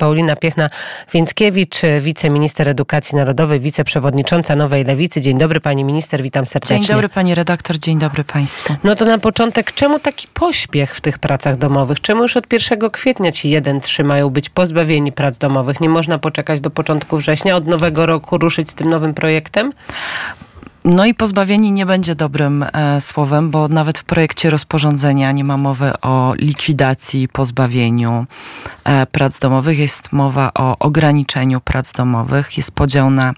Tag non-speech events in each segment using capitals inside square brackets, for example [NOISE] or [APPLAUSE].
Paulina Piechna-Więckiewicz, wiceminister edukacji narodowej, wiceprzewodnicząca Nowej Lewicy. Dzień dobry pani minister, witam serdecznie. Dzień dobry pani redaktor, dzień dobry państwu. No to na początek, czemu taki pośpiech w tych pracach domowych? Czemu już od 1 kwietnia ci 1-3 mają być pozbawieni prac domowych? Nie można poczekać do początku września, od nowego roku ruszyć z tym nowym projektem? No i pozbawieni nie będzie dobrym e, słowem, bo nawet w projekcie rozporządzenia nie ma mowy o likwidacji, pozbawieniu e, prac domowych. Jest mowa o ograniczeniu prac domowych. Jest podział na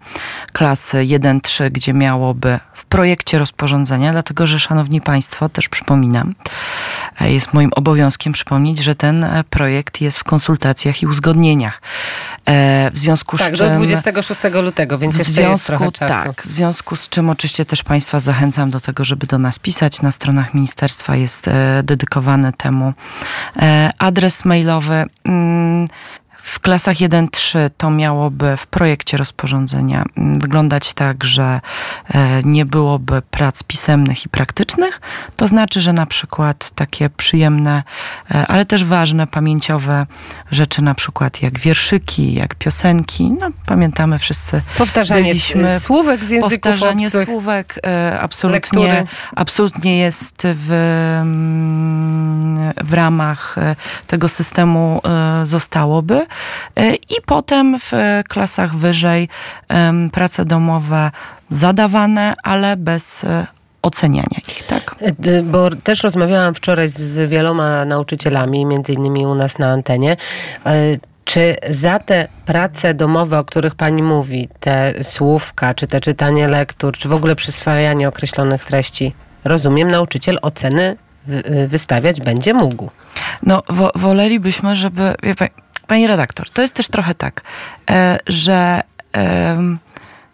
klasy 1-3, gdzie miałoby w projekcie rozporządzenia, dlatego że, szanowni państwo, też przypominam, jest moim obowiązkiem przypomnieć, że ten e, projekt jest w konsultacjach i uzgodnieniach. E, w związku tak, z czym... Tak, do 26 lutego, więc w jest związku, trochę czasu. Tak, w związku z czym oczywiście też Państwa zachęcam do tego, żeby do nas pisać. Na stronach ministerstwa jest e, dedykowany temu e, adres mailowy. W klasach 1-3 to miałoby w projekcie rozporządzenia mm, wyglądać tak, że e, nie byłoby prac pisemnych i praktycznych. To znaczy, że na przykład takie przyjemne, e, ale też ważne, pamięciowe rzeczy, na przykład jak wierszyki, jak piosenki, no pamiętamy wszyscy. Powtarzanie byliśmy, słówek z języków Powtarzanie obcych, słówek e, absolutnie, absolutnie jest w, mm, w ramach tego systemu zostałoby. E, I potem w klasach wyżej prace domowe zadawane, ale bez e, oceniania ich, tak? E, bo też rozmawiałam wczoraj z wieloma nauczycielami, między innymi u nas na antenie. Czy za te prace domowe, o których pani mówi, te słówka, czy te czytanie lektur, czy w ogóle przyswajanie określonych treści, rozumiem, nauczyciel oceny wystawiać będzie mógł? No, wo wolelibyśmy, żeby Pani redaktor, to jest też trochę tak, e, że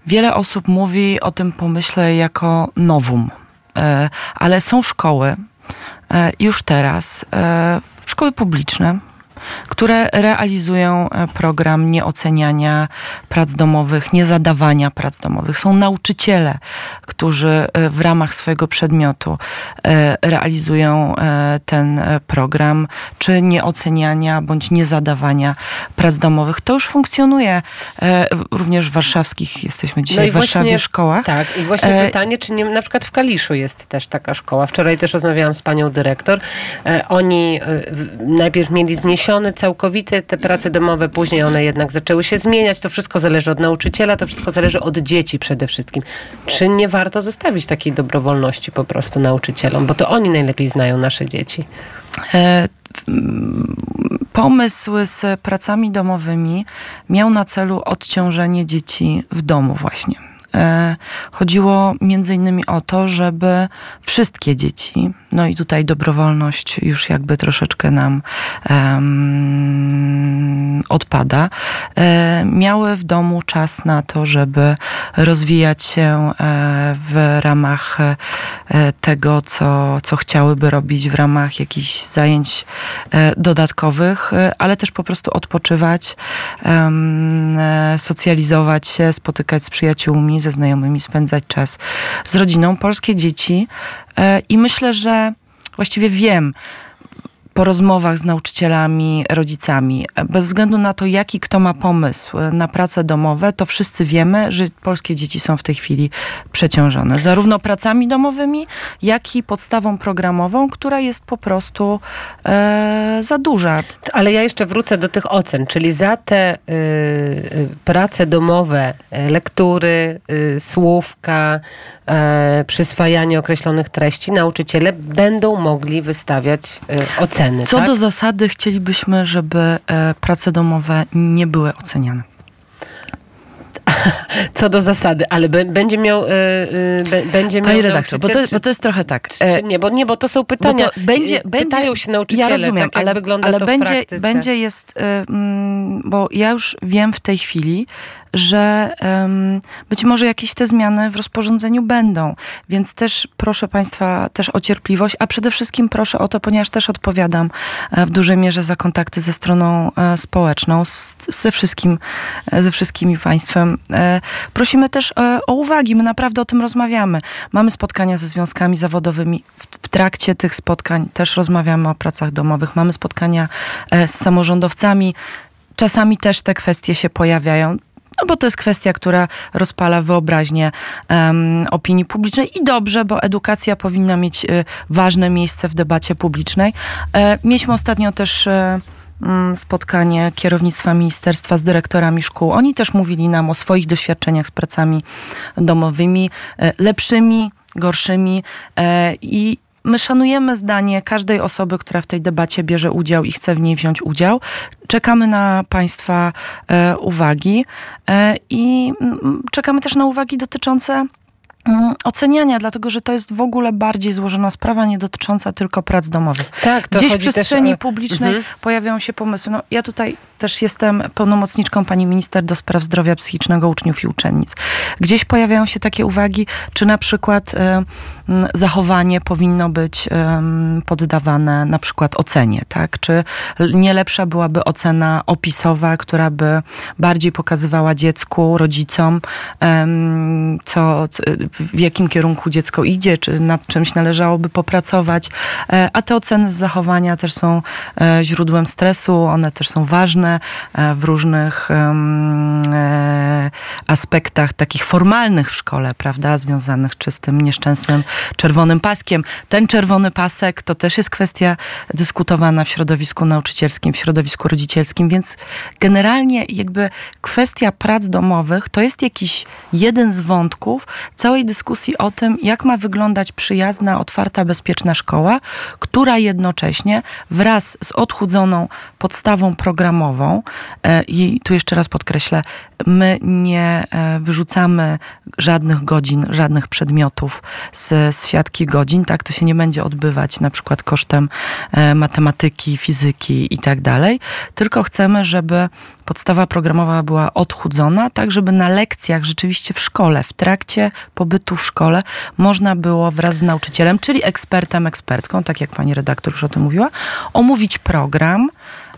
wiele osób mówi o tym pomyśle jako nowum, e, ale są szkoły e, już teraz, szkoły publiczne, które realizują e, program nieoceniania prac domowych, niezadawania prac domowych. Są nauczyciele, którzy e, w ramach swojego przedmiotu e, realizują ten program, czy nieoceniania bądź niezadawania prac domowych. To już funkcjonuje również w warszawskich, jesteśmy dzisiaj no w Warszawie, właśnie, szkołach. Tak, i właśnie pytanie, czy nie, na przykład w Kaliszu jest też taka szkoła. Wczoraj też rozmawiałam z panią dyrektor. Oni najpierw mieli zniesione zniesiony całkowity te prace domowe, później one jednak zaczęły się zmieniać. To wszystko zależy od nauczyciela, to wszystko zależy od dzieci przede wszystkim. Czy nie warto zostawić takiej dobrowolności po prostu nauczycielom, bo to oni najlepiej znają nasze dzieci? E, pomysł z pracami domowymi miał na celu odciążenie dzieci w domu właśnie. E, chodziło między innymi o to, żeby wszystkie dzieci, no i tutaj dobrowolność już jakby troszeczkę nam um, odpada, e, miały w domu czas na to, żeby rozwijać się e, w ramach tego, co, co chciałyby robić, w ramach jakichś zajęć dodatkowych, ale też po prostu odpoczywać, socjalizować się, spotykać z przyjaciółmi, ze znajomymi, spędzać czas z rodziną. Polskie dzieci i myślę, że właściwie wiem, po rozmowach z nauczycielami, rodzicami, bez względu na to, jaki kto ma pomysł na prace domowe, to wszyscy wiemy, że polskie dzieci są w tej chwili przeciążone. Zarówno pracami domowymi, jak i podstawą programową, która jest po prostu e, za duża. Ale ja jeszcze wrócę do tych ocen, czyli za te y, prace domowe, lektury, y, słówka, e, przyswajanie określonych treści, nauczyciele będą mogli wystawiać e, oceny. Co tak? do zasady chcielibyśmy, żeby e, prace domowe nie były oceniane. [LAUGHS] Co do zasady, ale będzie miał. Yy, będzie Panie redaktor, bo to, bo to jest trochę tak. Czy, czy nie, bo nie, bo to są pytania. Bo to będzie, Pytają się nauczyciele, ja rozumiem, tak, ale, ale będzie, będzie jest, yy, bo ja już wiem w tej chwili, że um, być może jakieś te zmiany w rozporządzeniu będą. Więc też proszę Państwa też o cierpliwość, a przede wszystkim proszę o to, ponieważ też odpowiadam e, w dużej mierze za kontakty ze stroną e, społeczną, ze, wszystkim, e, ze wszystkimi Państwem. Prosimy też o uwagi, my naprawdę o tym rozmawiamy. Mamy spotkania ze związkami zawodowymi. W, w trakcie tych spotkań też rozmawiamy o pracach domowych. Mamy spotkania z samorządowcami czasami też te kwestie się pojawiają. No bo to jest kwestia, która rozpala wyobraźnię um, opinii publicznej i dobrze, bo edukacja powinna mieć y, ważne miejsce w debacie publicznej. E, mieliśmy ostatnio też e, mm, spotkanie kierownictwa ministerstwa z dyrektorami szkół. Oni też mówili nam o swoich doświadczeniach z pracami domowymi, e, lepszymi, gorszymi e, i My szanujemy zdanie każdej osoby, która w tej debacie bierze udział i chce w niej wziąć udział. Czekamy na Państwa e, uwagi e, i mm, czekamy też na uwagi dotyczące oceniania, dlatego że to jest w ogóle bardziej złożona sprawa, nie dotycząca tylko prac domowych. Tak, to Gdzieś w przestrzeni o- publicznej Mhm. pojawiają się pomysły. No, ja tutaj też jestem pełnomocniczką pani minister do spraw zdrowia psychicznego uczniów i uczennic. Gdzieś pojawiają się takie uwagi, czy na przykład m, zachowanie powinno być em, poddawane na przykład ocenie, tak? Czy nie lepsza byłaby ocena opisowa, która by bardziej pokazywała dziecku, rodzicom, em, co, co, w jakim kierunku dziecko idzie, czy nad czymś należałoby popracować. E, A te oceny z zachowania też są e, źródłem stresu, one też są ważne e, w różnych aspektach takich formalnych w szkole, prawda, związanych czy z tym nieszczęsnym czerwonym paskiem. Ten czerwony pasek to też jest kwestia dyskutowana w środowisku nauczycielskim, w środowisku rodzicielskim, więc generalnie jakby kwestia prac domowych to jest jakiś jeden z wątków całej dyskusji o tym, jak ma wyglądać przyjazna, otwarta, bezpieczna szkoła, która jednocześnie wraz z odchudzoną podstawą programową, e, i tu jeszcze raz podkreślę, my nie e, wyrzucamy żadnych godzin, żadnych przedmiotów z, z siatki godzin, tak? To się nie będzie odbywać na przykład kosztem e, matematyki, fizyki i tak dalej, tylko chcemy, żeby podstawa programowa była odchudzona, tak żeby na lekcjach rzeczywiście w szkole, w trakcie pobytu w szkole można było wraz z nauczycielem, czyli ekspertem, ekspertką, tak jak pani redaktor już o tym mówiła, omówić program,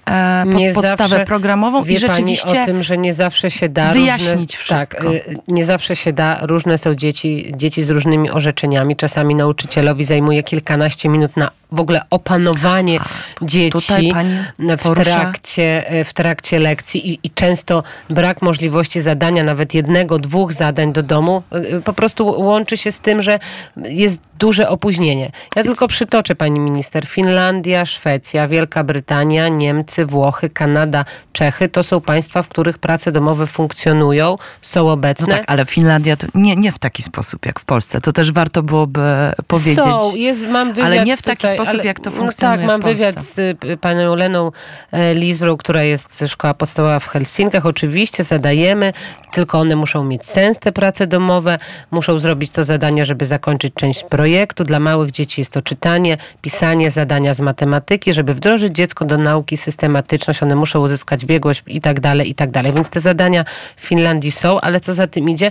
pod, Nie podstawę zawsze programową Wie i rzeczywiście pani o tym, że nie zawsze się da wyjaśnić różne, wszystko. Tak, y, nie zawsze się da. Różne są dzieci, dzieci z różnymi orzeczeniami. Czasami nauczycielowi zajmuje kilkanaście minut na w ogóle opanowanie dzieci tutaj pani w trakcie, w trakcie lekcji i, i często brak możliwości zadania nawet jednego, dwóch zadań do domu y, po prostu łączy się z tym, że jest duże opóźnienie. Ja tylko przytoczę pani minister. Finlandia, Szwecja, Wielka Brytania, Niemcy, Włochy, Kanada, Czechy to są państwa, w których prace domowe funkcjonują, są No obecne. tak, ale Finlandia to nie, nie w taki sposób jak w Polsce. To też warto byłoby powiedzieć. Są, jest, mam wywiad Ale nie w taki tutaj, sposób, jak to No funkcjonuje tak, mam wywiad z y, panią Leną e, Lizwrą, która jest szkoła podstawowa w Helsinkach. Oczywiście zadajemy, tylko one muszą mieć sens, te prace domowe. Muszą zrobić to zadanie, żeby zakończyć część projektu. Dla małych dzieci jest to czytanie, pisanie, zadania z matematyki, żeby wdrożyć dziecko do nauki, systematyczność. One muszą uzyskać biegłość i tak dalej, i tak dalej. Więc te zadania w Finlandii są, ale co za tym idzie?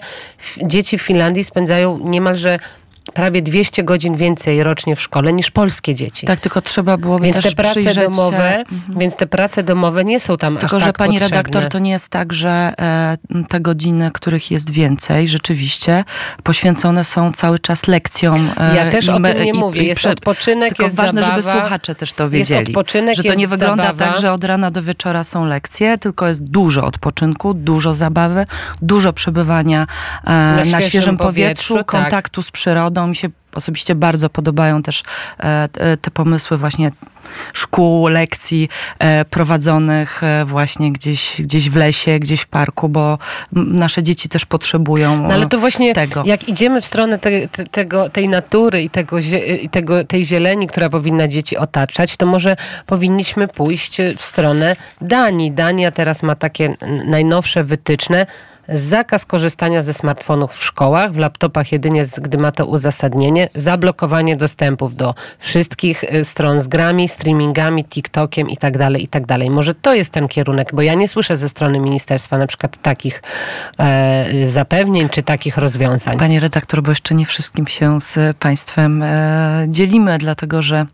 Dzieci w Finlandii spędzają niemalże prawie 200 godzin więcej rocznie w szkole niż polskie dzieci. Tak, tylko trzeba byłoby Więc też te prace domowe, się... Mhm. więc te prace domowe nie są tam Tylko, aż że tak pani potrzebne. redaktor, to nie jest tak, że e, te godziny, których jest więcej, rzeczywiście poświęcone są cały czas lekcjom. E, Ja też i o tym nie i- mówię. Jest przed- odpoczynek, Tylko jest ważne, zabawa, żeby słuchacze też to jest wiedzieli. odpoczynek, że to jest nie wygląda zabawa. tak, że od rana do wieczora są lekcje, tylko jest dużo odpoczynku, dużo zabawy, dużo przebywania e, na, świeżym świeżym powietrzu, powietrzu, tak. kontaktu z przyrodą. Mi się osobiście bardzo podobają też e, te- te pomysły właśnie szkół, lekcji e, prowadzonych e, właśnie gdzieś, gdzieś w lesie, gdzieś w parku, bo nasze dzieci też potrzebują No ale to właśnie tego. jak idziemy w stronę te, te, tego, tej natury i, tego, i tego, tej zieleni, która powinna dzieci otaczać, to może powinniśmy pójść w stronę Danii. Dania teraz ma takie najnowsze wytyczne. Zakaz korzystania ze smartfonów w szkołach, w laptopach jedynie gdy ma to uzasadnienie, zablokowanie dostępów do wszystkich y, stron z grami, streamingami, TikTokiem i tak dalej, i tak. Może to jest ten kierunek, bo ja nie słyszę ze strony ministerstwa na przykład takich e, zapewnień czy takich rozwiązań. Panie redaktor, bo jeszcze nie wszystkim się z państwem e, dzielimy, dlatego że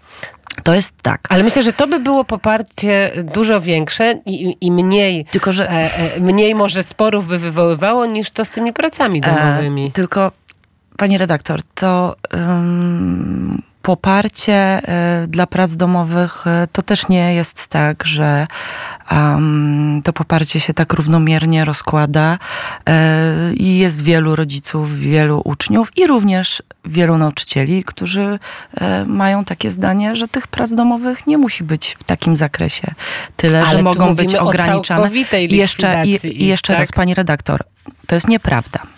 to jest tak. Ale myślę, że to by było poparcie dużo większe i, i mniej, Tylko, że e, e, mniej może sporów by wywoływało niż to z tymi pracami domowymi. E, tylko, pani redaktor, to ym, poparcie e, dla prac domowych e, to też nie jest tak, że um, to poparcie się tak równomiernie rozkłada e, i jest wielu rodziców, wielu uczniów i również wielu nauczycieli, którzy mają takie zdanie, że tych prac domowych nie musi być w takim zakresie tyle, Ale że mogą być ograniczane. I jeszcze, i, i jeszcze tak? raz, pani redaktor, to jest nieprawda.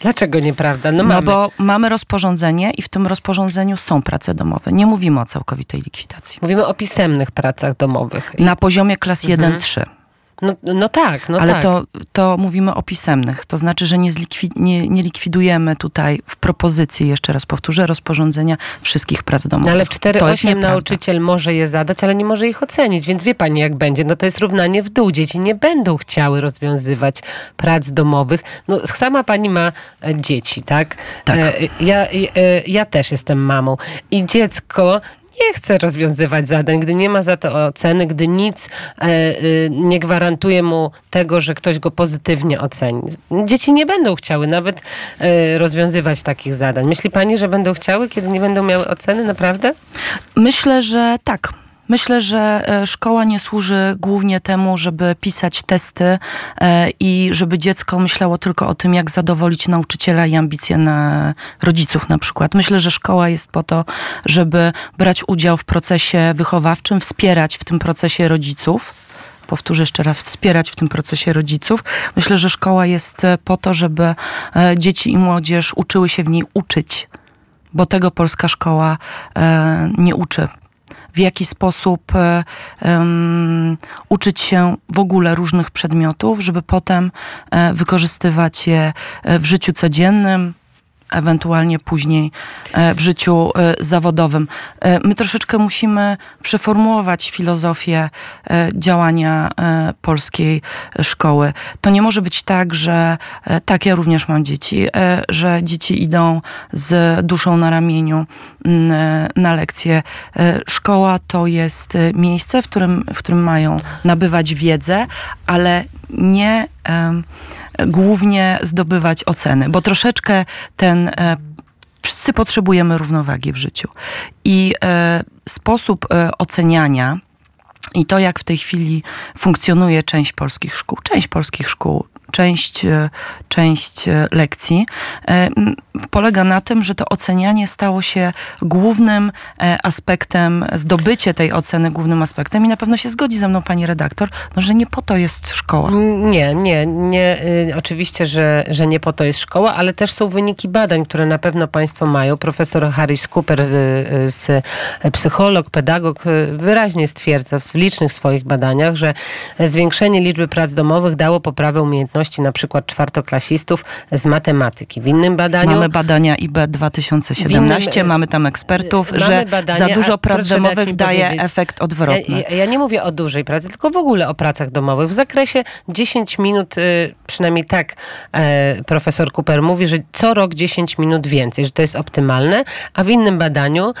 Dlaczego nieprawda? No, no bo mamy rozporządzenie i w tym rozporządzeniu są prace domowe. Nie mówimy o całkowitej likwidacji. Mówimy o pisemnych pracach domowych. Na poziomie klas mhm. 1-3. No, no tak, no Ale tak. to, to mówimy o pisemnych. To znaczy, że nie, zlikwid, nie, nie likwidujemy tutaj w propozycji, jeszcze raz powtórzę, rozporządzenia wszystkich prac domowych. No ale w 4.8 nauczyciel może je zadać, ale nie może ich ocenić, więc wie pani jak będzie. No to jest równanie w dół. Dzieci nie będą chciały rozwiązywać prac domowych. No sama pani ma e, dzieci, tak? Tak. E, ja, e, ja też jestem mamą. I dziecko nie chce rozwiązywać zadań, gdy nie ma za to oceny, gdy nic e, e, nie gwarantuje mu tego, że ktoś go pozytywnie oceni. Dzieci nie będą chciały nawet e, rozwiązywać takich zadań. Myśli pani, że będą chciały, kiedy nie będą miały oceny, naprawdę? Myślę, że tak. Myślę, że e, szkoła nie służy głównie temu, żeby pisać testy e, i żeby dziecko myślało tylko o tym, jak zadowolić nauczyciela i ambicje na rodziców na przykład. Myślę, że szkoła jest po to, żeby brać udział w procesie wychowawczym, wspierać w tym procesie rodziców powtórzę jeszcze raz, wspierać w tym procesie rodziców. Myślę, że szkoła jest e, po to, żeby dzieci i młodzież uczyły się w niej uczyć, bo tego polska szkoła nie uczy w jaki sposób um, uczyć się w ogóle różnych przedmiotów, żeby potem um, wykorzystywać je w życiu codziennym, ewentualnie później e, w życiu e, zawodowym. E, my troszeczkę musimy przeformułować filozofię działania polskiej szkoły. To nie może być tak, że tak, ja również mam dzieci, że dzieci idą z duszą na ramieniu na lekcje. Szkoła to jest miejsce, w którym, w którym mają nabywać wiedzę, ale nie głównie zdobywać oceny, bo troszeczkę ten e, wszyscy potrzebujemy równowagi w życiu. I e, sposób e, oceniania i to, jak w tej chwili funkcjonuje część polskich szkół, część polskich szkół część, e, część e, lekcji e, polega na tym, że to ocenianie stało się głównym aspektem, zdobycie tej oceny głównym aspektem i na pewno się zgodzi ze mną pani redaktor, no, że nie po to jest szkoła. Nie, nie, nie. Y, oczywiście, że, że nie po to jest szkoła, ale też są wyniki badań, które na pewno państwo mają. Profesor Harris Cooper, z, psycholog, pedagog, wyraźnie stwierdza w licznych swoich badaniach, że zwiększenie liczby prac domowych dało poprawę umiejętności umiejętności na przykład czwartoklasistów z matematyki. W innym badaniu... Mamy badania IB 2017, innym, mamy tam ekspertów, że badania, za dużo prac domowych daje efekt odwrotny. Ja, ja, nie mówię o dużej pracy, tylko w ogóle o pracach domowych. W zakresie 10 minut, y, przynajmniej tak e, profesor Cooper mówi, że co rok 10 minut więcej, że to jest optymalne, a w innym badaniu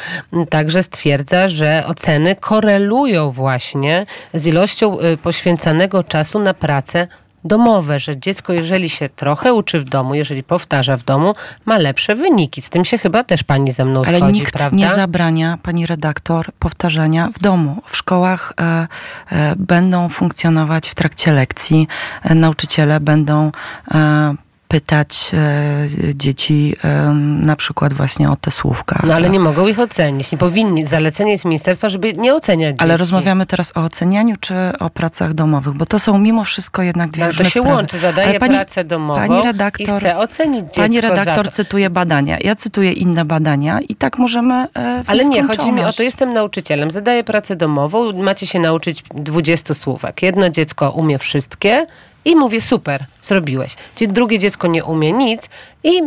także stwierdza, że oceny korelują właśnie z ilością y, poświęcanego czasu na pracę domowe, że dziecko, jeżeli się trochę uczy w domu, jeżeli powtarza w domu, ma lepsze wyniki. Z tym się chyba też pani ze mną Ale zgodzi, nikt prawda? nie zabrania, pani redaktor, powtarzania w domu. W szkołach e, e, będą funkcjonować w trakcie lekcji, e, nauczyciele będą e, pytać e, dzieci e, na przykład właśnie o te słówka. No ale nie mogą ich ocenić, nie powinni. Zalecenie jest ministerstwa, żeby nie oceniać Ale dzieci. rozmawiamy teraz o ocenianiu czy o pracach domowych, bo to są mimo wszystko jednak dwie no, różne to się sprawy. łączy, zadaje pani, pracę domową pani redaktor, i chce ocenić dziecko Pani redaktor cytuje badania, ja cytuję inne badania i tak możemy e, Ale nie, chodzi mi o to, jestem nauczycielem, zadaję pracę domową, macie się nauczyć 20 słówek. Jedno dziecko umie wszystkie, i mówię, super, zrobiłeś. Drugie dziecko nie umie nic i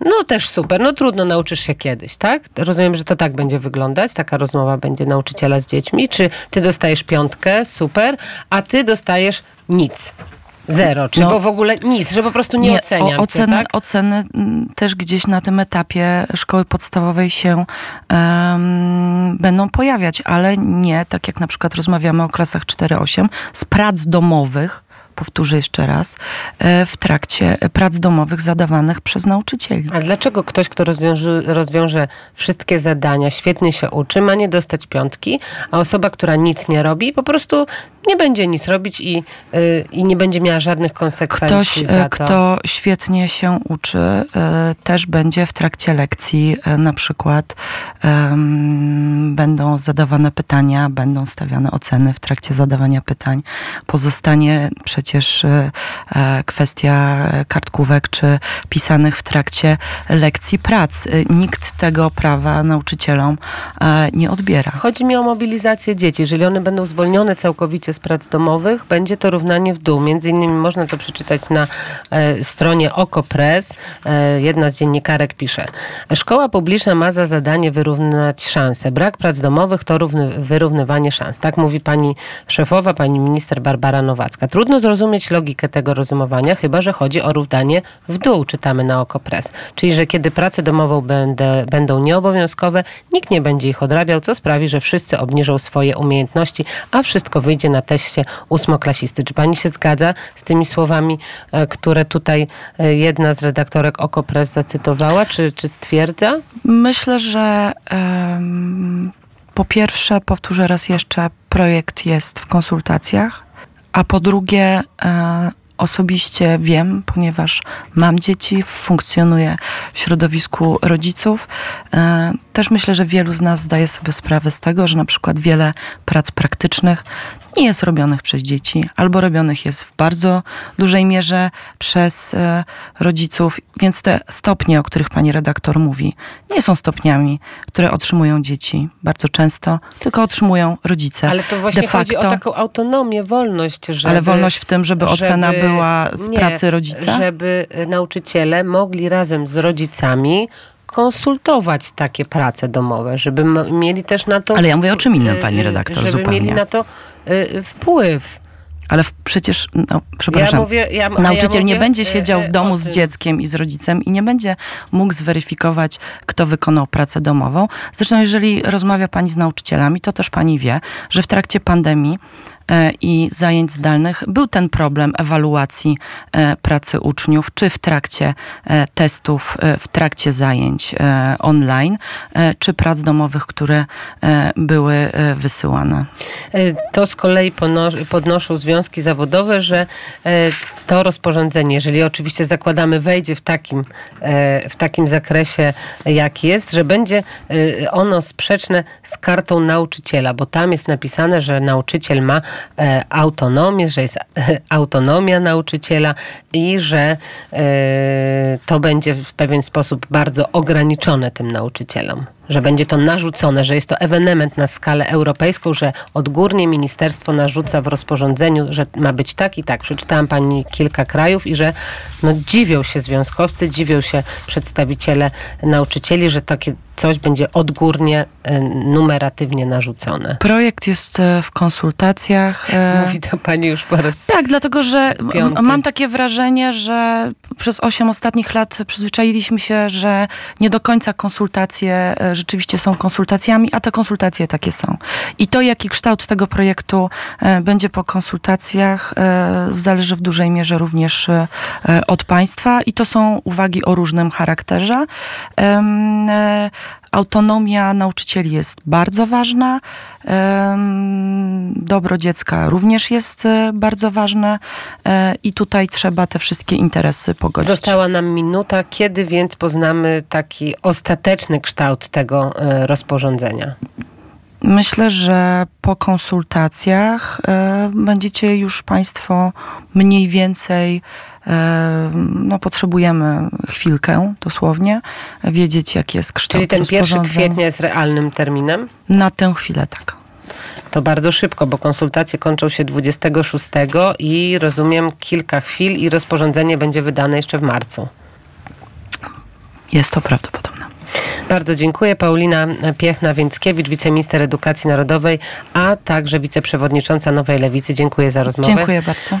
no też super, no trudno, nauczysz się kiedyś, tak? Rozumiem, że to tak będzie wyglądać, taka rozmowa będzie nauczyciela z dziećmi. Czy ty dostajesz piątkę, super, a ty dostajesz nic. Zero, czy no, w ogóle nic, że po prostu nie, nie oceniam oceny, cię, tak? oceny mm, też gdzieś na tym etapie szkoły podstawowej się um, będą pojawiać, ale nie, tak jak na przykład rozmawiamy o klasach 4-8, z prac domowych powtórzę jeszcze raz, e, w trakcie prac domowych zadawanych przez nauczycieli. A dlaczego ktoś, kto rozwiąże, rozwiąże wszystkie zadania, świetnie się uczy, ma nie dostać piątki, a osoba, która nic nie robi, po prostu nie będzie nic robić i, y, i nie będzie miała żadnych konsekwencji Ktoś, za e, to. kto świetnie się uczy, e, też będzie w trakcie lekcji e, na przykład em, będą zadawane pytania, będą stawiane oceny w trakcie zadawania pytań. Pozostanie przecież e, e, kwestia kartkówek czy pisanych w trakcie lekcji prac. E, Nikt tego prawa nauczycielom nie odbiera. Chodzi mi o mobilizację dzieci. Jeżeli one będą zwolnione całkowicie z prac domowych, będzie to równanie w dół. Między innymi można to przeczytać na stronie OKO.press. Jedna z dziennikarek pisze. Szkoła publiczna ma za zadanie wyrównać szanse. Brak prac domowych to równy, wyrównywanie szans. Tak mówi pani szefowa, pani minister Barbara Nowacka. Trudno zrozumieć logikę tego rozumowania, chyba że chodzi o równanie w dół, czytamy na OKO.press. Czyli, że kiedy prace domową będę, będą nieobowiązkowe, nikt nie będzie ich odrabiał, co sprawi, że wszyscy obniżą swoje umiejętności, a wszystko wyjdzie na teście ósmoklasisty. Czy pani się zgadza z tymi słowami, e, które tutaj e, jedna z redaktorek OKO.press zacytowała, czy, czy stwierdza? Myślę, że em, po pierwsze, powtórzę raz jeszcze, projekt jest w konsultacjach, a po drugie, e, osobiście wiem, ponieważ mam dzieci, funkcjonuję w środowisku rodziców. E, też myślę, że wielu z nas zdaje sobie sprawę z tego, że na przykład wiele prac praktycznych nie jest robionych przez dzieci, albo robionych jest w bardzo dużej mierze przez e, rodziców, więc te stopnie, o których pani redaktor mówi, nie są stopniami, które otrzymują dzieci bardzo często, tylko otrzymują rodzice. Ale to właśnie De chodzi o facto- taką autonomię, wolność, żeby... Ale wolność w tym, żeby ocena żeby- była z nie, pracy rodzica? Żeby y, nauczyciele mogli razem z rodzicami konsultować takie prace domowe, żeby mieli też na to... Ale ja mówię o czym innym, y, pani redaktor, Żeby zupełnie. mieli na to y, wpływ. Ale przecież, no, przepraszam, Ja mówię, ja, Nauczyciel ja nie mówię, będzie y, siedział w domu z dzieckiem i z rodzicem i nie będzie mógł zweryfikować, kto wykonał pracę domową. Zresztą, jeżeli rozmawia pani z nauczycielami, to też pani wie, że w trakcie pandemii i zajęć zdalnych był ten problem ewaluacji e, pracy uczniów, czy w trakcie e, testów, e, w trakcie zajęć e, online, e, czy prac domowych, które e, były e, wysyłane. To z kolei podnoszą związki zawodowe, że e, to rozporządzenie, jeżeli oczywiście zakładamy, wejdzie w takim, e, w takim zakresie, jak jest, że będzie e, ono sprzeczne z kartą nauczyciela, bo tam jest napisane, że nauczyciel ma e, autonomię, że jest autonomia nauczyciela i że e, to będzie w pewien sposób bardzo ograniczone tym nauczycielom że będzie to narzucone, że jest to ewenement na skalę europejską, że odgórnie ministerstwo narzuca w rozporządzeniu, że ma być tak i tak. Przeczytałam pani kilka krajów i że no, dziwią się związkowcy, dziwią się przedstawiciele nauczycieli, że takie coś będzie odgórnie, e, numeratywnie narzucone. Projekt jest e, w konsultacjach. e, [LAUGHS] Mówi to pani już po raz Tak, dlatego że Piąty. mam takie wrażenie, że przez osiem ostatnich lat przyzwyczailiśmy się, że nie do końca konsultacje rzeczywiście są konsultacjami, a te konsultacje takie są. I to, jaki kształt tego projektu e, będzie po konsultacjach, e, zależy w dużej mierze również e, od państwa i to są uwagi o różnym charakterze. Autonomia nauczycieli jest bardzo ważna. Dobro dziecka również jest e, bardzo ważne e, i tutaj trzeba te wszystkie interesy pogodzić. Została nam minuta. Kiedy więc poznamy taki ostateczny kształt tego e, rozporządzenia? Myślę, że po konsultacjach będziecie już Państwo mniej więcej, no potrzebujemy chwilkę dosłownie, wiedzieć jak jest kształt Czyli ten 1 rozporządzeń. kwietnia jest realnym terminem? Na tę chwilę tak. To bardzo szybko, bo konsultacje kończą się 26 i rozumiem kilka chwil i rozporządzenie będzie wydane jeszcze w marcu. Jest to prawdopodobne. Bardzo dziękuję. Paulina Piechna-Więckiewicz, wiceminister edukacji narodowej, a także wiceprzewodnicząca Nowej Lewicy. Dziękuję za rozmowę. Dziękuję bardzo.